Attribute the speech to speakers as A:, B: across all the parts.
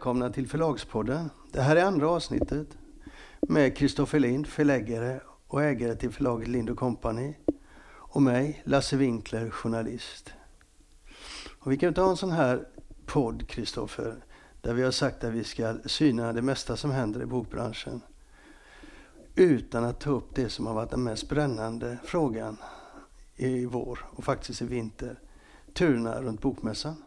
A: välkomna till Förlagspodden. Det här är andra avsnittet med Kristoffer Lind, förläggare och ägare till förlaget Lind Company och mig, Lasse Winkler, journalist. Och vi kan inte ha en sån här podd, Kristoffer, där vi har sagt att vi ska syna det mesta som händer i bokbranschen utan att ta upp det som har varit den mest brännande frågan i vår och faktiskt i vinter. Turerna runt Bokmässan.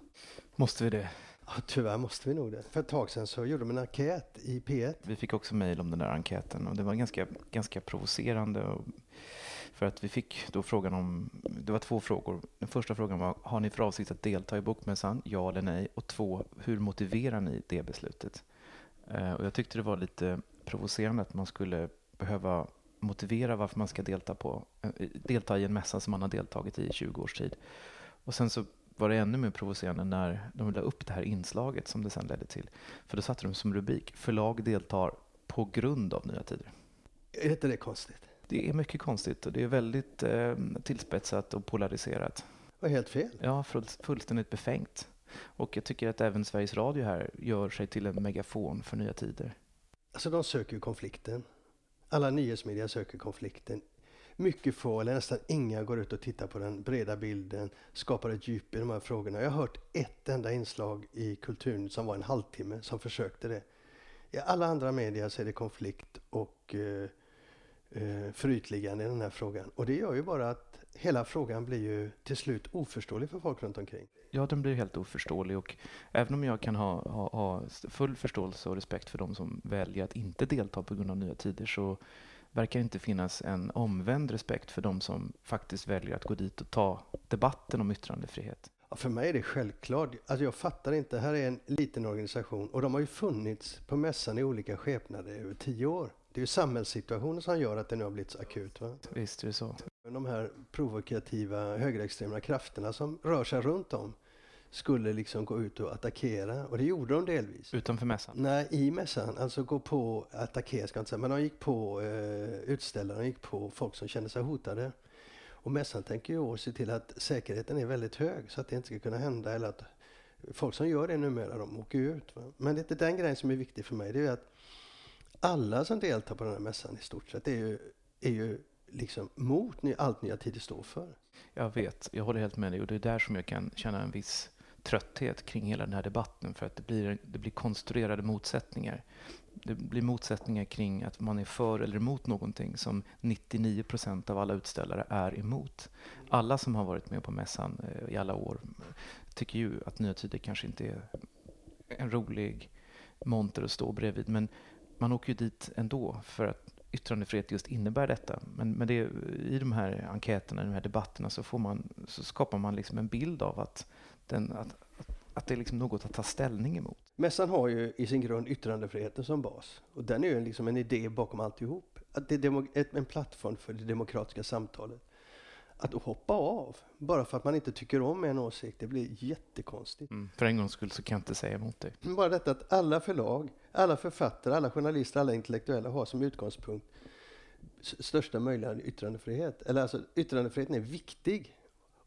B: Måste vi det?
A: Ja, tyvärr måste vi nog det. För ett tag sedan så gjorde de en enkät i P1.
B: Vi fick också mejl om den där enkäten och det var ganska, ganska provocerande. För att vi fick då frågan om, det var två frågor. Den första frågan var, har ni för avsikt att delta i Bokmässan? Ja eller nej? Och två, hur motiverar ni det beslutet? Eh, och jag tyckte det var lite provocerande att man skulle behöva motivera varför man ska delta, på, eh, delta i en mässa som man har deltagit i i 20 års tid. Och sen så var det ännu mer provocerande när de la upp det här inslaget som det sen ledde till. För då satte de som rubrik Förlag deltar på grund av Nya Tider.
A: Är inte det konstigt?
B: Det är mycket konstigt och det är väldigt eh, tillspetsat och polariserat.
A: Och helt fel.
B: Ja, full, fullständigt befängt. Och jag tycker att även Sveriges Radio här gör sig till en megafon för Nya Tider.
A: Alltså de söker konflikten. Alla nyhetsmedia söker konflikten mycket få eller nästan inga går ut och tittar på den breda bilden, skapar ett djup i de här frågorna. Jag har hört ett enda inslag i Kulturen som var en halvtimme som försökte det. I alla andra medier så är det konflikt och eh, eh, förytligande i den här frågan. Och det gör ju bara att hela frågan blir ju till slut oförståelig för folk runt omkring.
B: Ja, den blir helt oförståelig och även om jag kan ha, ha, ha full förståelse och respekt för de som väljer att inte delta på grund av nya tider så verkar inte finnas en omvänd respekt för de som faktiskt väljer att gå dit och ta debatten om yttrandefrihet.
A: Ja, för mig är det självklart. Alltså jag fattar inte. Här är en liten organisation och de har ju funnits på mässan i olika skepnader i över tio år. Det är ju samhällssituationen som gör att det nu har blivit så akut. Va?
B: Visst är det så.
A: De här provokativa högerextrema krafterna som rör sig runt om skulle liksom gå ut och attackera. Och det gjorde de delvis.
B: Utanför mässan?
A: Nej, i mässan. Alltså gå på, attackera ska jag inte säga, men de gick på eh, utställare, de gick på folk som kände sig hotade. Och mässan tänker ju år se till att säkerheten är väldigt hög så att det inte ska kunna hända eller att folk som gör det numera, de åker ut. Va? Men det är inte den grejen som är viktig för mig. Det är att alla som deltar på den här mässan i stort sett är ju, är ju liksom mot allt Nya Tider står för.
B: Jag vet, jag håller helt med dig och det är där som jag kan känna en viss trötthet kring hela den här debatten för att det blir, det blir konstruerade motsättningar. Det blir motsättningar kring att man är för eller emot någonting som 99 procent av alla utställare är emot. Alla som har varit med på mässan eh, i alla år tycker ju att Nya Tider kanske inte är en rolig monter att stå bredvid men man åker ju dit ändå för att yttrandefrihet just innebär detta. Men, men det, i de här enkäterna, i de här debatterna så, får man, så skapar man liksom en bild av att den, att, att det är liksom något att ta ställning emot.
A: Mässan har ju i sin grund yttrandefriheten som bas. Och den är ju liksom en idé bakom alltihop. Att det är en plattform för det demokratiska samtalet. Att hoppa av bara för att man inte tycker om en åsikt, det blir jättekonstigt.
B: Mm, för en gångs skull så kan jag inte säga emot dig.
A: Bara detta att alla förlag, alla författare, alla journalister, alla intellektuella har som utgångspunkt största möjliga yttrandefrihet. Eller alltså yttrandefriheten är viktig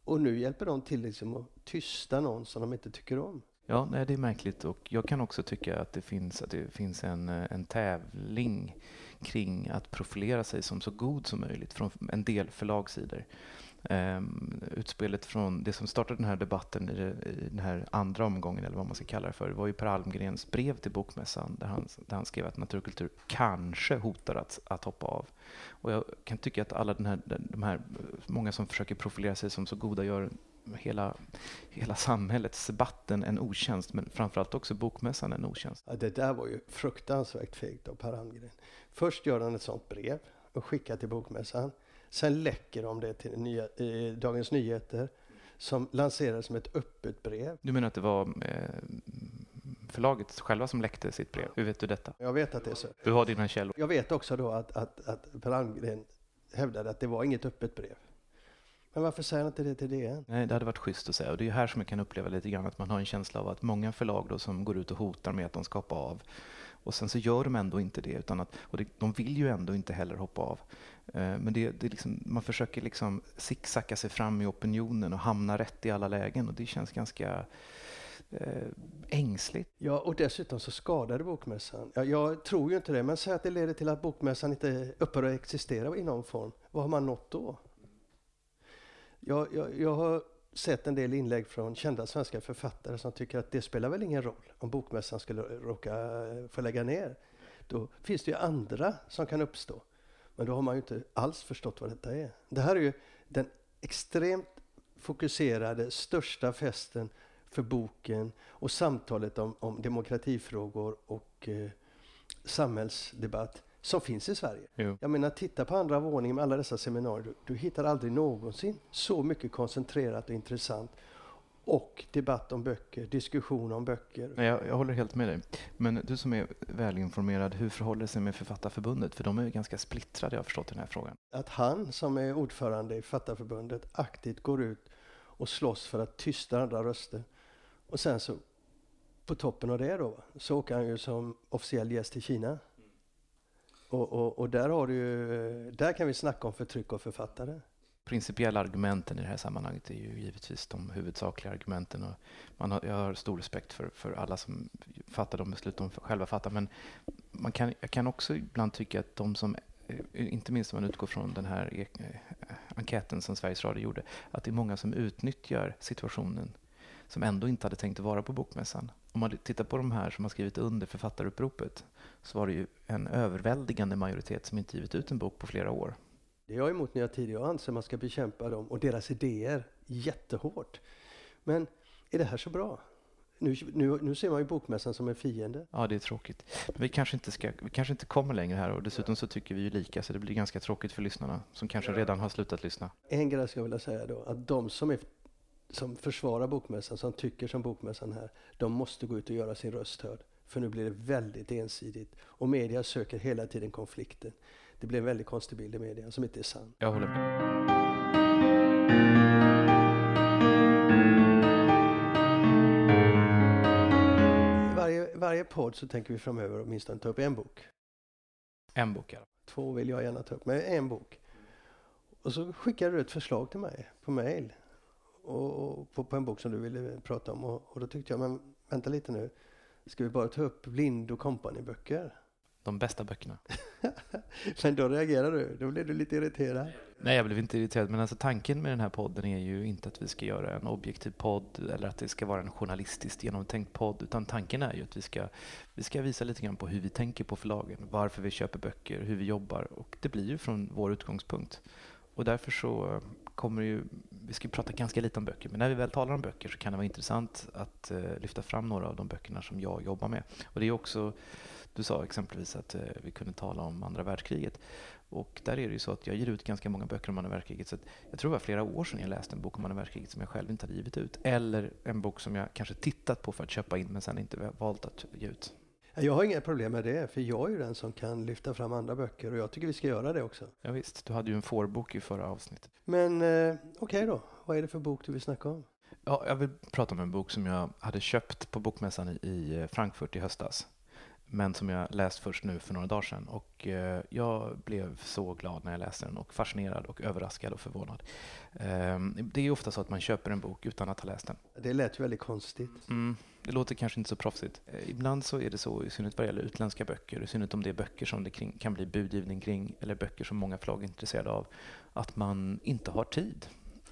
A: och nu hjälper de till liksom att tysta någon som de inte tycker om.
B: Ja, nej, det är märkligt och jag kan också tycka att det finns, att det finns en, eh, en tävling kring att profilera sig som så god som möjligt från en del förlagssidor eh, utspelet från det som startade den här debatten i, det, i, den här andra omgången, eller vad man ska kalla det för, var ju Per Almgrens brev till Bokmässan där han, där han skrev att naturkultur kanske hotar att, att hoppa av. Och jag kan tycka att alla den här, de här, många som försöker profilera sig som så goda gör hela, hela samhällets debatten en otjänst, men framförallt också Bokmässan en otjänst.
A: Ja, det där var ju fruktansvärt fegt av Per Almgren. Först gör han ett sånt brev och skickar till Bokmässan. Sen läcker de det till nya, eh, Dagens Nyheter som lanserades som ett öppet brev.
B: Du menar att det var eh, förlaget själva som läckte sitt brev? Hur vet du detta?
A: Jag vet att det är så.
B: Du har dina källor?
A: Jag vet också då att, att, att Per Almgren hävdade att det var inget öppet brev. Men varför säger han inte det till DN?
B: Nej, det hade varit schysst att säga. Och det är här som jag kan uppleva lite grann att man har en känsla av att många förlag då som går ut och hotar med att de ska hoppa av och sen så gör de ändå inte det. Utan att, och det, de vill ju ändå inte heller hoppa av. Eh, men det, det liksom, man försöker liksom zigzacka sig fram i opinionen och hamna rätt i alla lägen. Och det känns ganska eh, ängsligt.
A: Ja, och dessutom så skadade bokmässan. Ja, jag tror ju inte det, men säg att det leder till att bokmässan inte upphör att existera i någon form. Vad har man nått då? Jag, jag, jag har sett en del inlägg från kända svenska författare som tycker att det spelar väl ingen roll om bokmässan skulle råka eh, få lägga ner. Då finns det ju andra som kan uppstå. Men då har man ju inte alls förstått vad detta är. Det här är ju den extremt fokuserade största festen för boken och samtalet om, om demokratifrågor och eh, samhällsdebatt som finns i Sverige.
B: Jo.
A: Jag menar, titta på andra våningen med alla dessa seminarier. Du, du hittar aldrig någonsin så mycket koncentrerat och intressant och debatt om böcker, diskussion om böcker.
B: Nej, jag, jag håller helt med dig. Men du som är välinformerad, hur förhåller det sig med Författarförbundet? För de är ju ganska splittrade, jag har förstått, den här frågan.
A: Att han som är ordförande i Författarförbundet aktivt går ut och slåss för att tysta andra röster. Och sen så på toppen av det då, så åker han ju som officiell gäst till Kina. Och, och, och där, har du där kan vi snacka om förtryck av författare.
B: Principiella argumenten i det här sammanhanget är ju givetvis de huvudsakliga argumenten. Och man har, jag har stor respekt för, för alla som fattar de beslut de själva fattar. Men man kan, jag kan också ibland tycka att de som eh, inte minst om man utgår från den här eh, enkäten som Sveriges Radio gjorde, att det är många som utnyttjar situationen som ändå inte hade tänkt att vara på bokmässan. Om man tittar på de här som har skrivit under författaruppropet så var det ju en överväldigande majoritet som inte givit ut en bok på flera år.
A: Det är jag emot nya tider. Jag anser man ska bekämpa dem och deras idéer jättehårt. Men är det här så bra? Nu, nu, nu ser man ju bokmässan som en fiende.
B: Ja, det är tråkigt. Men vi kanske inte, ska, vi kanske inte kommer längre här och dessutom så tycker vi ju lika så det blir ganska tråkigt för lyssnarna som kanske redan har slutat lyssna.
A: En grej ska jag vilja säga då, att de som, är, som försvarar bokmässan, som tycker som bokmässan här, de måste gå ut och göra sin röst hörd. För nu blir det väldigt ensidigt och media söker hela tiden konflikten. Det blir en väldigt konstig bild i media som inte är sann.
B: Jag håller med.
A: Varje, varje podd så tänker vi framöver åtminstone ta upp en bok.
B: En bok fall.
A: Två vill jag gärna ta upp, men en bok. Och så skickade du ett förslag till mig på mail. Och, och på, på en bok som du ville prata om. Och, och då tyckte jag, men vänta lite nu. Ska vi bara ta upp Lind och Company-böcker?
B: De bästa böckerna.
A: Men då reagerar du, då blev du lite irriterad.
B: Nej, jag blev inte irriterad. Men alltså, tanken med den här podden är ju inte att vi ska göra en objektiv podd eller att det ska vara en journalistiskt genomtänkt podd. Utan tanken är ju att vi ska, vi ska visa lite grann på hur vi tänker på förlagen, varför vi köper böcker, hur vi jobbar. Och det blir ju från vår utgångspunkt. Och därför så kommer ju, vi ska prata ganska lite om böcker, men när vi väl talar om böcker så kan det vara intressant att uh, lyfta fram några av de böckerna som jag jobbar med. Och det är också, du sa exempelvis att uh, vi kunde tala om andra världskriget. Och där är det ju så att jag ger ut ganska många böcker om andra världskriget. Så jag tror det var flera år sedan jag läste en bok om andra världskriget som jag själv inte hade givit ut. Eller en bok som jag kanske tittat på för att köpa in men sen inte valt att ge ut.
A: Jag har inga problem med det, för jag är ju den som kan lyfta fram andra böcker och jag tycker vi ska göra det också.
B: Ja, visst, du hade ju en fårbok i förra avsnittet.
A: Men eh, okej okay då, vad är det för bok du vill snacka om?
B: Ja, jag vill prata om en bok som jag hade köpt på bokmässan i Frankfurt i höstas men som jag läst först nu för några dagar sedan. Och eh, jag blev så glad när jag läste den och fascinerad och överraskad och förvånad. Eh, det är ofta så att man köper en bok utan att ha läst den.
A: Det lät ju väldigt konstigt.
B: Mm, det låter kanske inte så proffsigt. Eh, ibland så är det så, i synnerhet vad gäller utländska böcker, i synnerhet om det är böcker som det kring, kan bli budgivning kring, eller böcker som många förlag är intresserade av, att man inte har tid.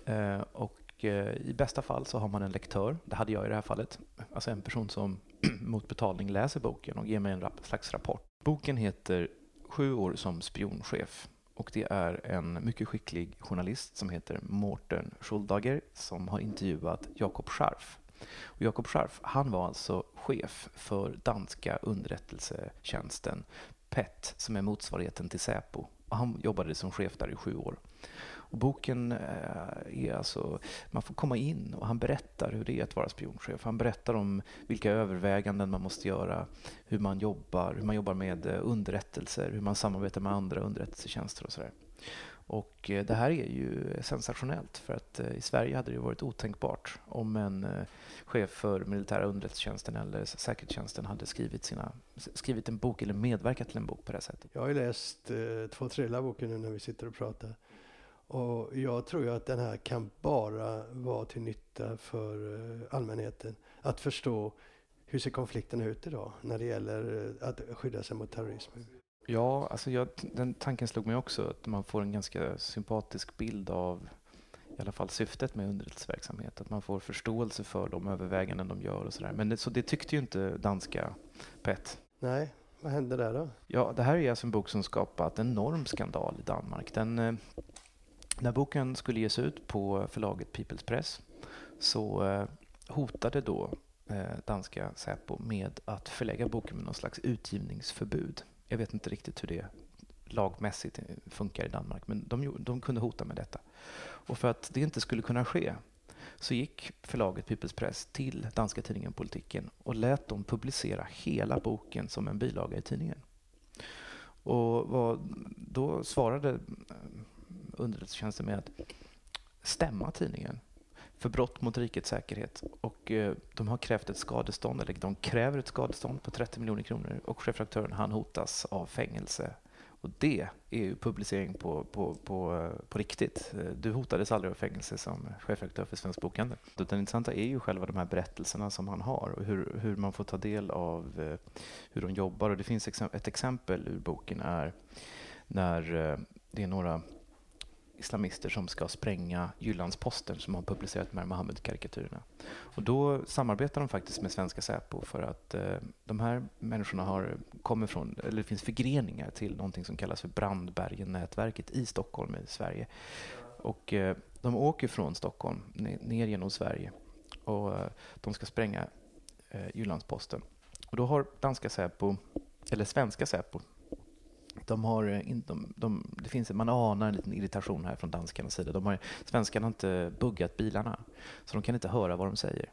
B: Eh, och Eh, i bästa fall så har man en lektör, det hade jag i det här fallet, alltså en person som mot betalning läser boken och ger mig en slags rapport. Boken heter Sju år som spionchef och det är en mycket skicklig journalist som heter Mårten Schuldager som har intervjuat Jakob Scharf. Och Jakob Scharf, han var alltså chef för danska underrättelsetjänsten PET som är motsvarigheten till Säpo. Och han jobbade som chef där i sju år. Och boken eh, är alltså, man får komma in och han berättar hur det är att vara spionchef. Han berättar om vilka överväganden man måste göra, hur man jobbar, hur man jobbar med eh, underrättelser, hur man samarbetar med andra underrättelsetjänster och sådär. Och eh, det här är ju sensationellt för att i Sverige hade det varit otänkbart om en chef för militära underrättelsetjänsten eller säkerhetstjänsten hade skrivit, sina, skrivit en bok eller medverkat till en bok på det här sättet.
A: Jag har ju läst eh, två tredjedelar av boken nu när vi sitter och pratar. Och jag tror ju att den här kan bara vara till nytta för allmänheten. Att förstå hur ser konflikten ut idag när det gäller att skydda sig mot terrorism?
B: Ja, alltså jag, den tanken slog mig också. Att man får en ganska sympatisk bild av i alla fall syftet med underrättelseverksamhet. Att man får förståelse för de överväganden de gör och sådär. Men det, så det tyckte ju inte danska PET.
A: Nej, vad hände där då?
B: Ja, det här är alltså en bok som skapat en enorm skandal i Danmark. Den, eh, när boken skulle ges ut på förlaget People's Press så eh, hotade då eh, danska Säpo med att förlägga boken med någon slags utgivningsförbud. Jag vet inte riktigt hur det lagmässigt eh, funkar i Danmark, men de, de kunde hota med detta. Och för att det inte skulle kunna ske så gick förlaget People's Press till danska tidningen Politiken och lät dem publicera hela boken som en bilaga i tidningen. Och vad, då svarade underrättelsetjänsten med att stämma tidningen för brott mot rikets säkerhet. Och eh, de har krävt ett skadestånd, eller de kräver ett skadestånd på 30 miljoner kronor och chefredaktören han hotas av fängelse. Och det är ju publicering på, på, på, eh, på riktigt. Eh, du hotades aldrig av fängelse som chefredaktör för Svensk Bokhandel. Det intressanta är ju själva de här berättelserna som han har och hur, hur man får ta del av eh, hur de jobbar. Och det finns ett exempel ur boken är när det är några islamister som ska spränga Jyllandsposten som har publicerat de här Mohammed-karikatyrerna. Och då samarbetar de faktiskt med svenska Säpo för att eh, de här människorna har, kommer från, eller det finns förgreningar till någonting som kallas för Brandbergen-nätverket i Stockholm i Sverige. Och eh, de åker från Stockholm ner, ner genom Sverige och eh, de ska spränga eh, Jyllandsposten. Och då har danska Säpo, eller svenska Säpo, de har, eh, de, de, det finns, man anar en liten irritation här från danskarnas sida. De har, svenskarna har inte buggat bilarna, så de kan inte höra vad de säger.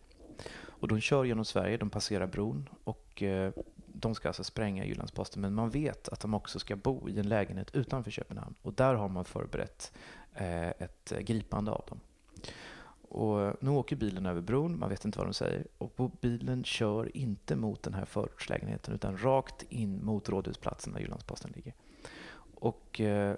B: Och de kör genom Sverige, de passerar bron och eh, de ska alltså spränga Jyllandsposten. Men man vet att de också ska bo i en lägenhet utanför Köpenhamn. Och där har man förberett eh, ett gripande av dem. Och nu åker bilen över bron, man vet inte vad de säger. Och bilen kör inte mot den här förortslägenheten utan rakt in mot Rådhusplatsen där Jyllandsposten ligger. Och eh,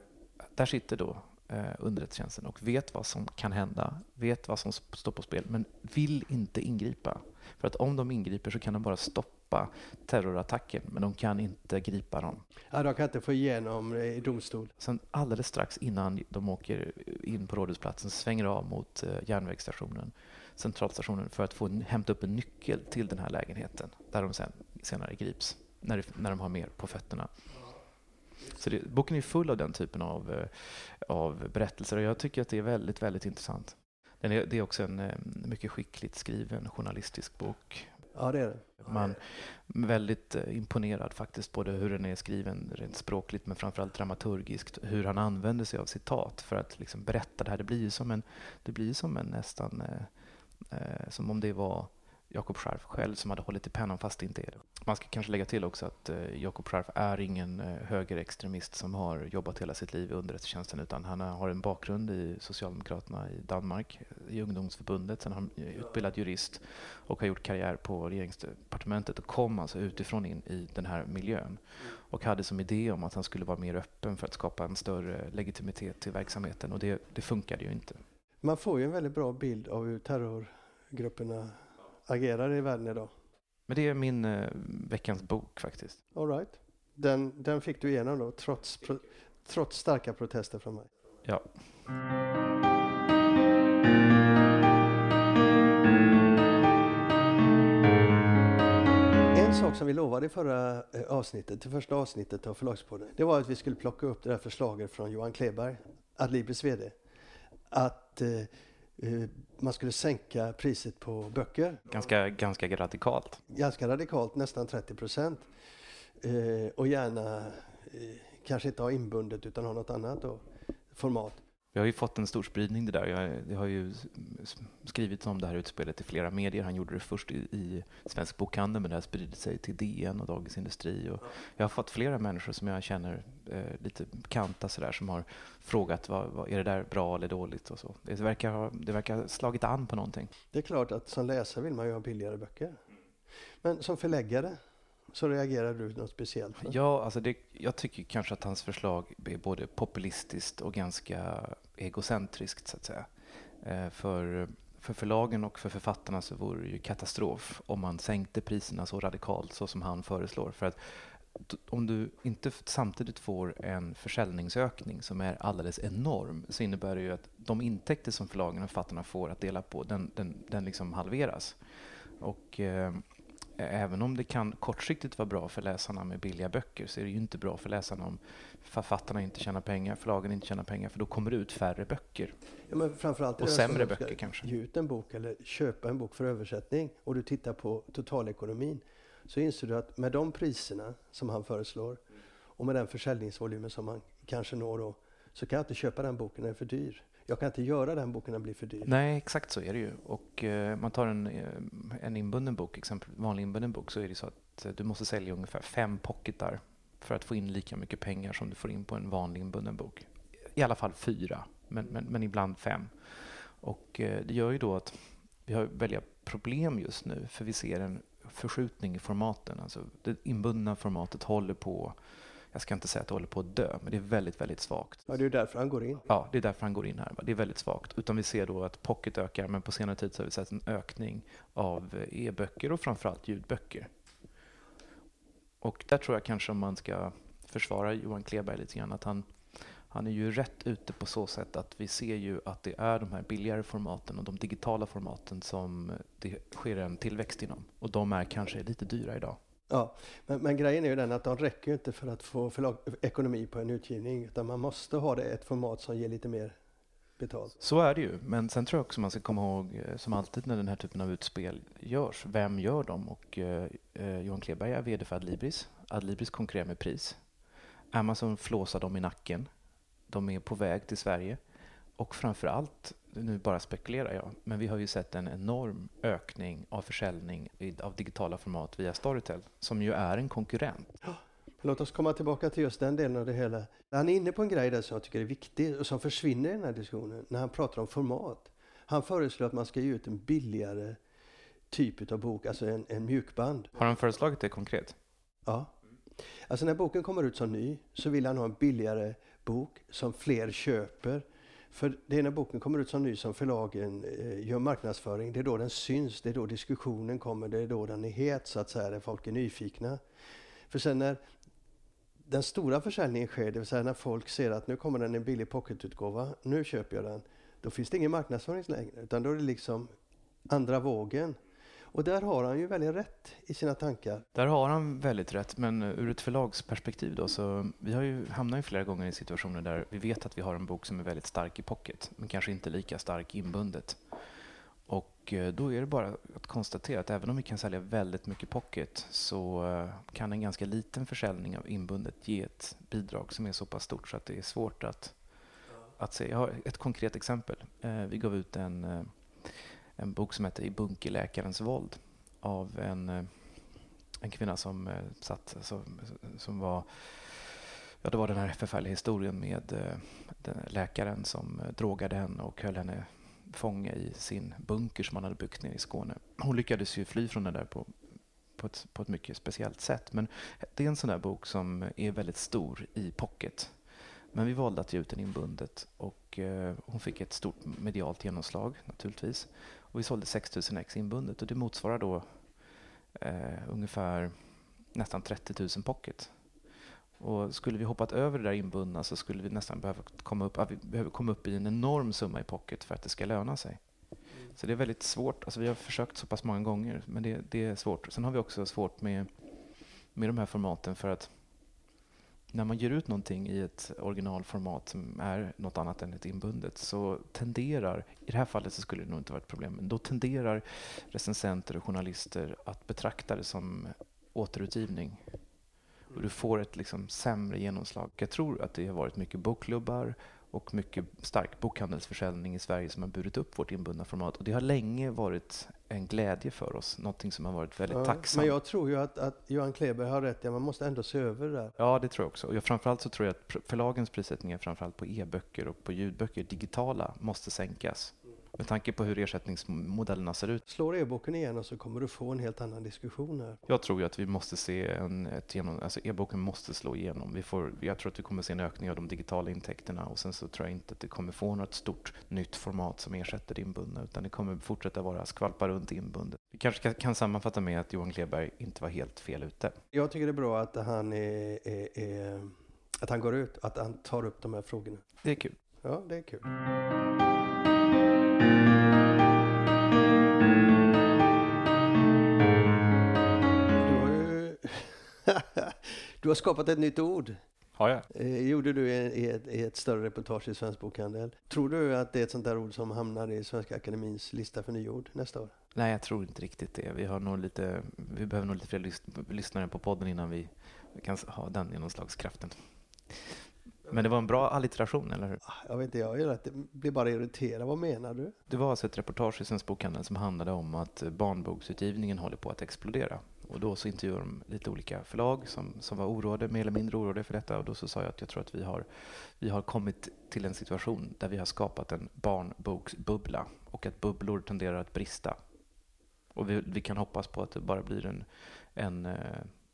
B: där sitter då eh, underrättelsetjänsten och vet vad som kan hända, vet vad som står på spel, men vill inte ingripa. För att om de ingriper så kan de bara stoppa terrorattacken, men de kan inte gripa dem.
A: Ja, de kan inte få igenom i domstol.
B: Sen alldeles strax innan de åker in på Rådhusplatsen svänger av mot eh, järnvägsstationen, centralstationen, för att få hämta upp en nyckel till den här lägenheten, där de sen, senare grips, när, när de har mer på fötterna. Så det, boken är full av den typen av, eh, av berättelser och jag tycker att det är väldigt, väldigt intressant. Är, det är också en eh, mycket skickligt skriven journalistisk bok.
A: Ja, det är det.
B: Man är väldigt eh, imponerad faktiskt, både hur den är skriven rent språkligt men framförallt dramaturgiskt, hur han använder sig av citat för att liksom berätta det här. Det blir ju som en, det blir som en nästan, eh, eh, som om det var Jakob Scharf själv som hade hållit i pennan fast det inte är det. Man ska kanske lägga till också att eh, Jakob Scharf är ingen eh, högerextremist som har jobbat hela sitt liv i underrättelsetjänsten utan han har en bakgrund i Socialdemokraterna i Danmark, i ungdomsförbundet, sen har han eh, utbildad jurist och har gjort karriär på regeringsdepartementet och kom alltså utifrån in i den här miljön och hade som idé om att han skulle vara mer öppen för att skapa en större legitimitet till verksamheten och det, det funkade ju inte.
A: Man får ju en väldigt bra bild av hur terrorgrupperna agerar i världen idag.
B: Men det är min eh, veckans bok faktiskt.
A: All right. Den, den fick du igenom då, trots, pro, trots starka protester från mig?
B: Ja.
A: En sak som vi lovade i förra eh, avsnittet, det första avsnittet av Förlagspodden, det var att vi skulle plocka upp det här förslaget från Johan Kleberg, Adlibris VD, att eh, Eh, man skulle sänka priset på böcker.
B: Ganska, ganska radikalt.
A: Ganska radikalt, nästan 30 procent. Eh, och gärna eh, kanske inte ha inbundet utan ha något annat då, format.
B: Vi har ju fått en stor spridning det där. Jag, jag har ju skrivit om det här utspelet i flera medier. Han gjorde det först i, i Svensk Bokhandel men det har spridit sig till DN och Dagens Industri. Och jag har fått flera människor som jag känner eh, lite kanta sådär som har frågat vad, vad, är det där bra eller dåligt och så. Det verkar ha det verkar slagit an på någonting.
A: Det är klart att som läsare vill man ju ha billigare böcker. Men som förläggare så reagerar du något speciellt?
B: För? Ja, alltså det, jag tycker kanske att hans förslag är både populistiskt och ganska egocentriskt så att säga. Eh, för, för förlagen och för författarna så vore det ju katastrof om man sänkte priserna så radikalt så som han föreslår. För att om du inte samtidigt får en försäljningsökning som är alldeles enorm så innebär det ju att de intäkter som förlagen och författarna får att dela på, den, den, den liksom halveras. Och eh, även om det kan kortsiktigt vara bra för läsarna med billiga böcker så är det ju inte bra för läsarna om författarna inte tjänar pengar, förlagen inte tjänar pengar för då kommer det ut färre böcker.
A: Ja, men framförallt
B: och sämre böcker kanske.
A: Ge ut en bok eller köpa en bok för översättning och du tittar på totalekonomin så inser du att med de priserna som han föreslår och med den försäljningsvolymen som han kanske når då så kan jag inte köpa den boken, den är för dyr jag kan inte göra den boken, den blir för dyr.
B: Nej, exakt så är det ju. Och eh, man tar en, eh, en inbunden bok, exempel vanlig inbunden bok, så är det så att eh, du måste sälja ungefär fem pocketar för att få in lika mycket pengar som du får in på en vanlig inbunden bok. I alla fall fyra, men, men, men ibland fem. Och eh, det gör ju då att vi har väldiga problem just nu, för vi ser en förskjutning i formaten. Alltså det inbundna formatet håller på jag ska inte säga att det håller på att dö, men det är väldigt, väldigt svagt.
A: Ja, det är därför han går in.
B: Ja, det är därför han går in här. Det är väldigt svagt. Utan vi ser då att pocket ökar, men på senare tid så har vi sett en ökning av e-böcker och framförallt ljudböcker. Och där tror jag kanske om man ska försvara Johan Kleberg lite grann, att han, han är ju rätt ute på så sätt att vi ser ju att det är de här billigare formaten och de digitala formaten som det sker en tillväxt inom. Och de är kanske lite dyra idag.
A: Ja, men, men, grejen är ju den att de räcker ju inte för att få förlag, ekonomi på en utgivning utan man måste ha det ett format som ger lite mer betalt.
B: Så är det ju, men sen tror jag också man ska komma ihåg eh, som alltid när den här typen av utspel görs, vem gör dem? Och eh, eh Johan Kleberg är VD för Adlibris. Adlibris konkurrerar med pris. Amazon flåsar dem i nacken. De är på väg till Sverige. Och framför allt nu bara spekulerar jag, men vi har ju sett en enorm ökning av försäljning av digitala format via Storytel, som ju är en konkurrent.
A: Låt oss komma tillbaka till just den delen av det hela. Han är inne på en grej där som jag tycker är viktig och som försvinner i den här diskussionen när han pratar om format. Han föreslår att man ska ge ut en billigare typ av bok, alltså en, en mjukband.
B: Har han föreslagit det konkret?
A: Ja. Alltså när boken kommer ut som ny så vill han ha en billigare bok som fler köper för det är när boken kommer ut som ny som förlagen eh, gör marknadsföring, det är då den syns, det är då diskussionen kommer, det är då den är het så att säga, där folk är nyfikna. För sen när den stora försäljningen sker, det vill säga när folk ser att nu kommer den en billig pocketutgåva, nu köper jag den. Då finns det ingen marknadsföring längre, utan då är det liksom andra vågen. Och där har han ju väldigt rätt i sina tankar.
B: Där har han väldigt rätt, men eh, ur ett förlagsperspektiv då så vi har ju hamnat ju flera gånger i situationer där vi vet att vi har en bok som är väldigt stark i pocket, men kanske inte lika stark inbundet. Och eh, då är det bara att konstatera att även om vi kan sälja väldigt mycket pocket så eh, kan en ganska liten försäljning av inbundet ge ett bidrag som är så pass stort så att det är svårt att, att se. Jag har ett konkret exempel. Vi gav ut en en bok som heter I bunkerläkarens våld av en, eh, en kvinna som eh, satt, som, som var Ja, det var den här förfärliga historien med eh, den läkaren som drogade henne och höll henne fånge i sin bunker som han hade byggt nere i Skåne. Hon lyckades ju fly från det där på, på, ett, på ett mycket speciellt sätt. Men det är en sån där bok som är väldigt stor i pocket. Men vi valde att ge ut den inbundet och eh, hon fick ett stort medialt genomslag naturligtvis. Och vi sålde 6000 ex inbundet och det motsvarar då eh, ungefär nästan 30 000 pocket. Och skulle vi hoppat över det där inbundna så skulle vi nästan behöva komma upp, vi behöver komma upp i en enorm summa i pocket för att det ska löna sig. Mm. Så det är väldigt svårt. Alltså vi har försökt så pass många gånger, men det, det är svårt. Sen har vi också svårt med, med de här formaten för att när man ger ut någonting i ett originalformat som är något annat än ett inbundet så tenderar, i det här fallet så skulle det nog inte vara ett problem, men då tenderar recensenter och journalister att betrakta det som återutgivning. Och du får ett liksom sämre genomslag. Jag tror att det har varit mycket bokklubbar och mycket stark bokhandelsförsäljning i Sverige som har burit upp vårt inbundna format. Och det har länge varit en glädje för oss, någonting som har varit väldigt ja, tacksamt.
A: Men jag tror ju att, att Johan Kleber har rätt, ja, man måste ändå se över det där.
B: Ja, det tror jag också. Och jag, framförallt så tror jag att förlagens prissättningar, framförallt på e-böcker och på ljudböcker, digitala, måste sänkas. Med tanke på hur ersättningsmodellerna ser ut.
A: Slår e-boken igenom så kommer du få en helt annan diskussion här.
B: Jag tror ju att vi måste se en, ett genom, alltså e-boken måste slå igenom. Vi får, jag tror att vi kommer se en ökning av de digitala intäkterna och sen så tror jag inte att det kommer få något stort nytt format som ersätter det inbundna utan det kommer fortsätta vara skvalpa runt inbundet. Vi kanske kan sammanfatta med att Johan Kleberg inte var helt fel ute.
A: Jag tycker det är bra att han, är, är, är, att han går ut, att han tar upp de här frågorna.
B: Det är kul.
A: Ja, det är kul. Du har skapat ett nytt ord.
B: Har jag?
A: Eh, gjorde du i ett, i ett större reportage i Svensk Bokhandel. Tror du att det är ett sånt där ord som hamnar i Svenska Akademins lista för nyord nästa år?
B: Nej, jag tror inte riktigt det. Vi, har nog lite, vi behöver nog lite fler lys lyssnare på podden innan vi kan ha den genomslagskraften. Men det var en bra allitteration, eller hur?
A: Ah, jag vet inte, jag blir bara irriterad. Vad menar du?
B: Det var alltså ett reportage i Svensk Bokhandel som handlade om att barnboksutgivningen håller på att explodera. Och då så intervjuade de lite olika förlag som, som var oroade, mer eller mindre oroade för detta. Och då så sa jag att jag tror att vi har, vi har kommit till en situation där vi har skapat en barnboksbubbla och att bubblor tenderar att brista. Och vi, vi kan hoppas på att det bara blir en, en eh,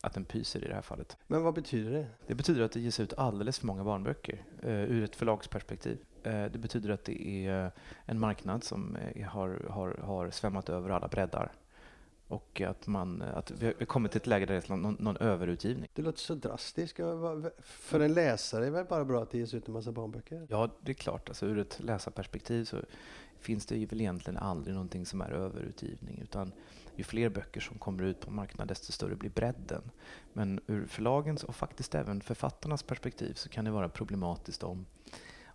B: att den pyser i det här fallet.
A: Men vad betyder det?
B: Det betyder att det ges ut alldeles för många barnböcker eh, ur ett förlagsperspektiv. Eh, det betyder att det är en marknad som eh, har, har, har svämmat över alla breddar. Och att, man, att vi har kommit till ett läge där det är någon, någon överutgivning.
A: Det låter så drastiskt. För en läsare är det väl bara bra att det ges ut en massa barnböcker?
B: Ja, det är klart. Alltså, ur ett läsarperspektiv så finns det ju väl egentligen aldrig någonting som är överutgivning. Utan ju fler böcker som kommer ut på marknaden, desto större blir bredden. Men ur förlagens och faktiskt även författarnas perspektiv så kan det vara problematiskt om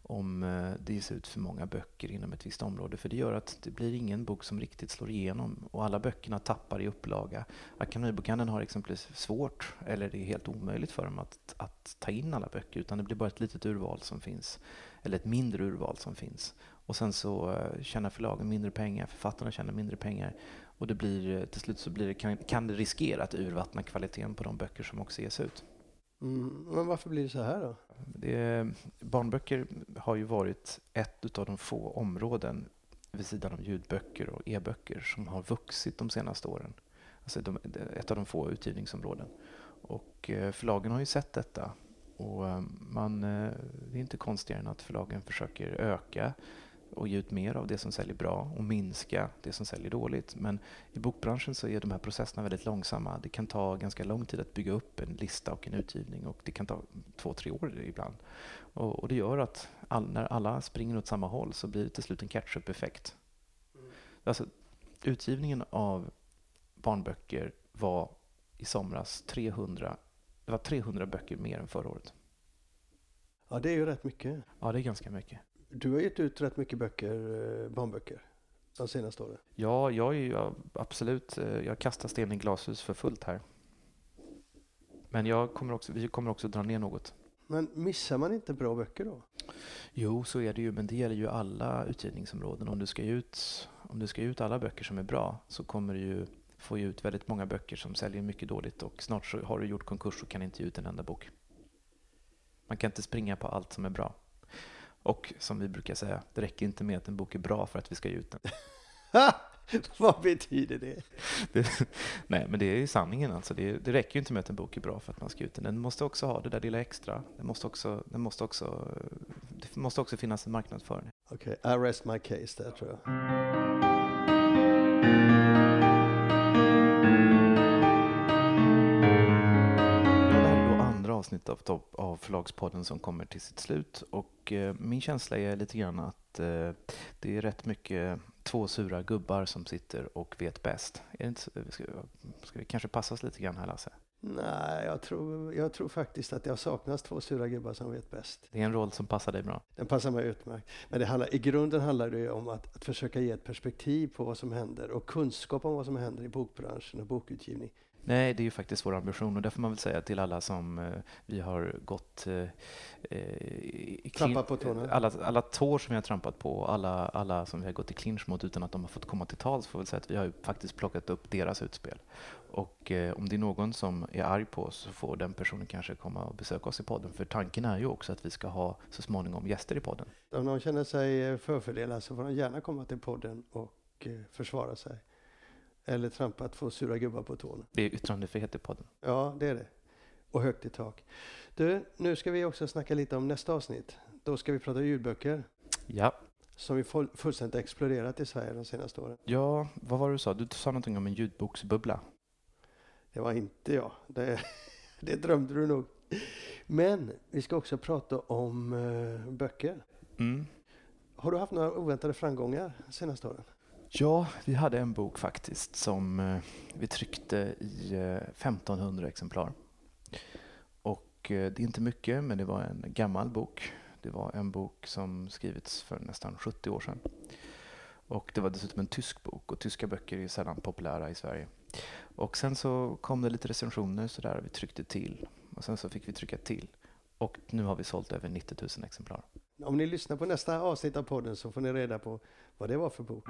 B: om eh, det ges ut för många böcker inom ett visst område. För det gör att det blir ingen bok som riktigt slår igenom och alla böckerna tappar i upplaga. Akademibokhandeln har exempelvis svårt, eller det är helt omöjligt för dem att, att ta in alla böcker utan det blir bara ett litet urval som finns. Eller ett mindre urval som finns. Och sen så uh, tjänar förlagen mindre pengar, författarna tjänar mindre pengar. Och det blir, eh, till slut så blir det, kan, kan det riskera att urvattna kvaliteten på de böcker som också ges ut.
A: Mm, men varför blir det så här då?
B: Det, barnböcker har ju varit ett av de få områden vid sidan av ljudböcker och e-böcker som har vuxit de senaste åren. Alltså de, ett av de få utgivningsområden. Och eh, förlagen har ju sett detta. Och eh, man, det är inte konstigare än att förlagen försöker öka och ge ut mer av det som säljer bra och minska det som säljer dåligt. Men i bokbranschen så är de här processerna väldigt långsamma. Det kan ta ganska lång tid att bygga upp en lista och en utgivning och det kan ta två, tre år ibland. Och, och det gör att all, när alla springer åt samma håll så blir det till slut en catch-up-effekt. Alltså, utgivningen av barnböcker var i somras 300, det var 300 böcker mer än förra året.
A: Ja, det är ju rätt mycket.
B: Ja, det är ganska mycket.
A: Du har gett ut rätt mycket böcker, eh, barnböcker de senaste åren.
B: Ja, jag är ju absolut, eh, jag kastar sten i glashus för fullt här. Men jag kommer också, vi kommer också dra ner något.
A: Men missar man inte bra böcker då?
B: Jo, så är det ju, men det gäller ju alla utgivningsområden. Om du ska ut, om du ska ut alla böcker som är bra så kommer du ju få ut väldigt många böcker som säljer mycket dåligt och snart så har du gjort konkurs och kan inte ge ut en enda bok. Man kan inte springa på allt som är bra. Och som vi brukar säga, det räcker inte med att en bok är bra för att vi ska ge ut den.
A: Vad betyder det?
B: det? Nej, men det är ju sanningen. Alltså. Det, det räcker ju inte med att en bok är bra för att man ska ut den. Den måste också ha det där lilla extra. Den måste också, den måste också, det måste också finnas en marknad för den.
A: Okej, okay, I rest my case där tror jag.
B: Avsnitt av, av Förlagspodden som kommer till sitt slut. Och eh, min känsla är lite grann att eh, det är rätt mycket två sura gubbar som sitter och vet bäst. Är inte, ska, ska vi kanske passa oss lite grann här Lasse?
A: Nej, jag tror, jag tror faktiskt att det har saknats två sura gubbar som vet bäst.
B: Det är en roll som passar dig bra.
A: Den passar mig utmärkt. Men det handlar, i grunden handlar det om att, att försöka ge ett perspektiv på vad som händer och kunskap om vad som händer i bokbranschen och bokutgivning
B: Nej, det är ju faktiskt vår ambition och där får man väl säga till alla som eh, vi har gått... Eh,
A: eh på tårna?
B: Alla, alla tår som vi har trampat på, alla, alla som vi har gått i clinch mot utan att de har fått komma till tals, får väl säga att vi har ju faktiskt plockat upp deras utspel. Och eh, om det är någon som är arg på oss så får den personen kanske komma och besöka oss i podden. För tanken är ju också att vi ska ha så småningom gäster i podden.
A: Om någon känner sig förfördelad så får de gärna komma till podden och eh, försvara sig. Eller trampa två sura gubbar på tårna.
B: Det är yttrandefrihet i podden.
A: Ja, det är det. Och högt i tak. Du, nu ska vi också snacka lite om nästa avsnitt. Då ska vi prata ljudböcker.
B: Ja.
A: Som ju fullständigt exploderat i Sverige de senaste åren.
B: Ja, vad var det du sa? Du sa någonting om en ljudboksbubbla.
A: Det var inte jag. Det, det drömde du nog. Men vi ska också prata om uh, böcker.
B: Mm.
A: Har du haft några oväntade framgångar senaste åren?
B: Ja, vi hade en bok faktiskt som eh, vi tryckte i eh, 1500 exemplar. Och eh, det är inte mycket, men det var en gammal bok. Det var en bok som skrivits för nästan 70 år sedan. Och det var dessutom en tysk bok och tyska böcker är sällan populära i Sverige. Och sen så kom det lite recensioner så där vi tryckte till. Och sen så fick vi trycka till. Och nu har vi sålt över 90 000 exemplar.
A: Om ni lyssnar på nästa avsnitt av podden så får ni reda på vad det var för bok.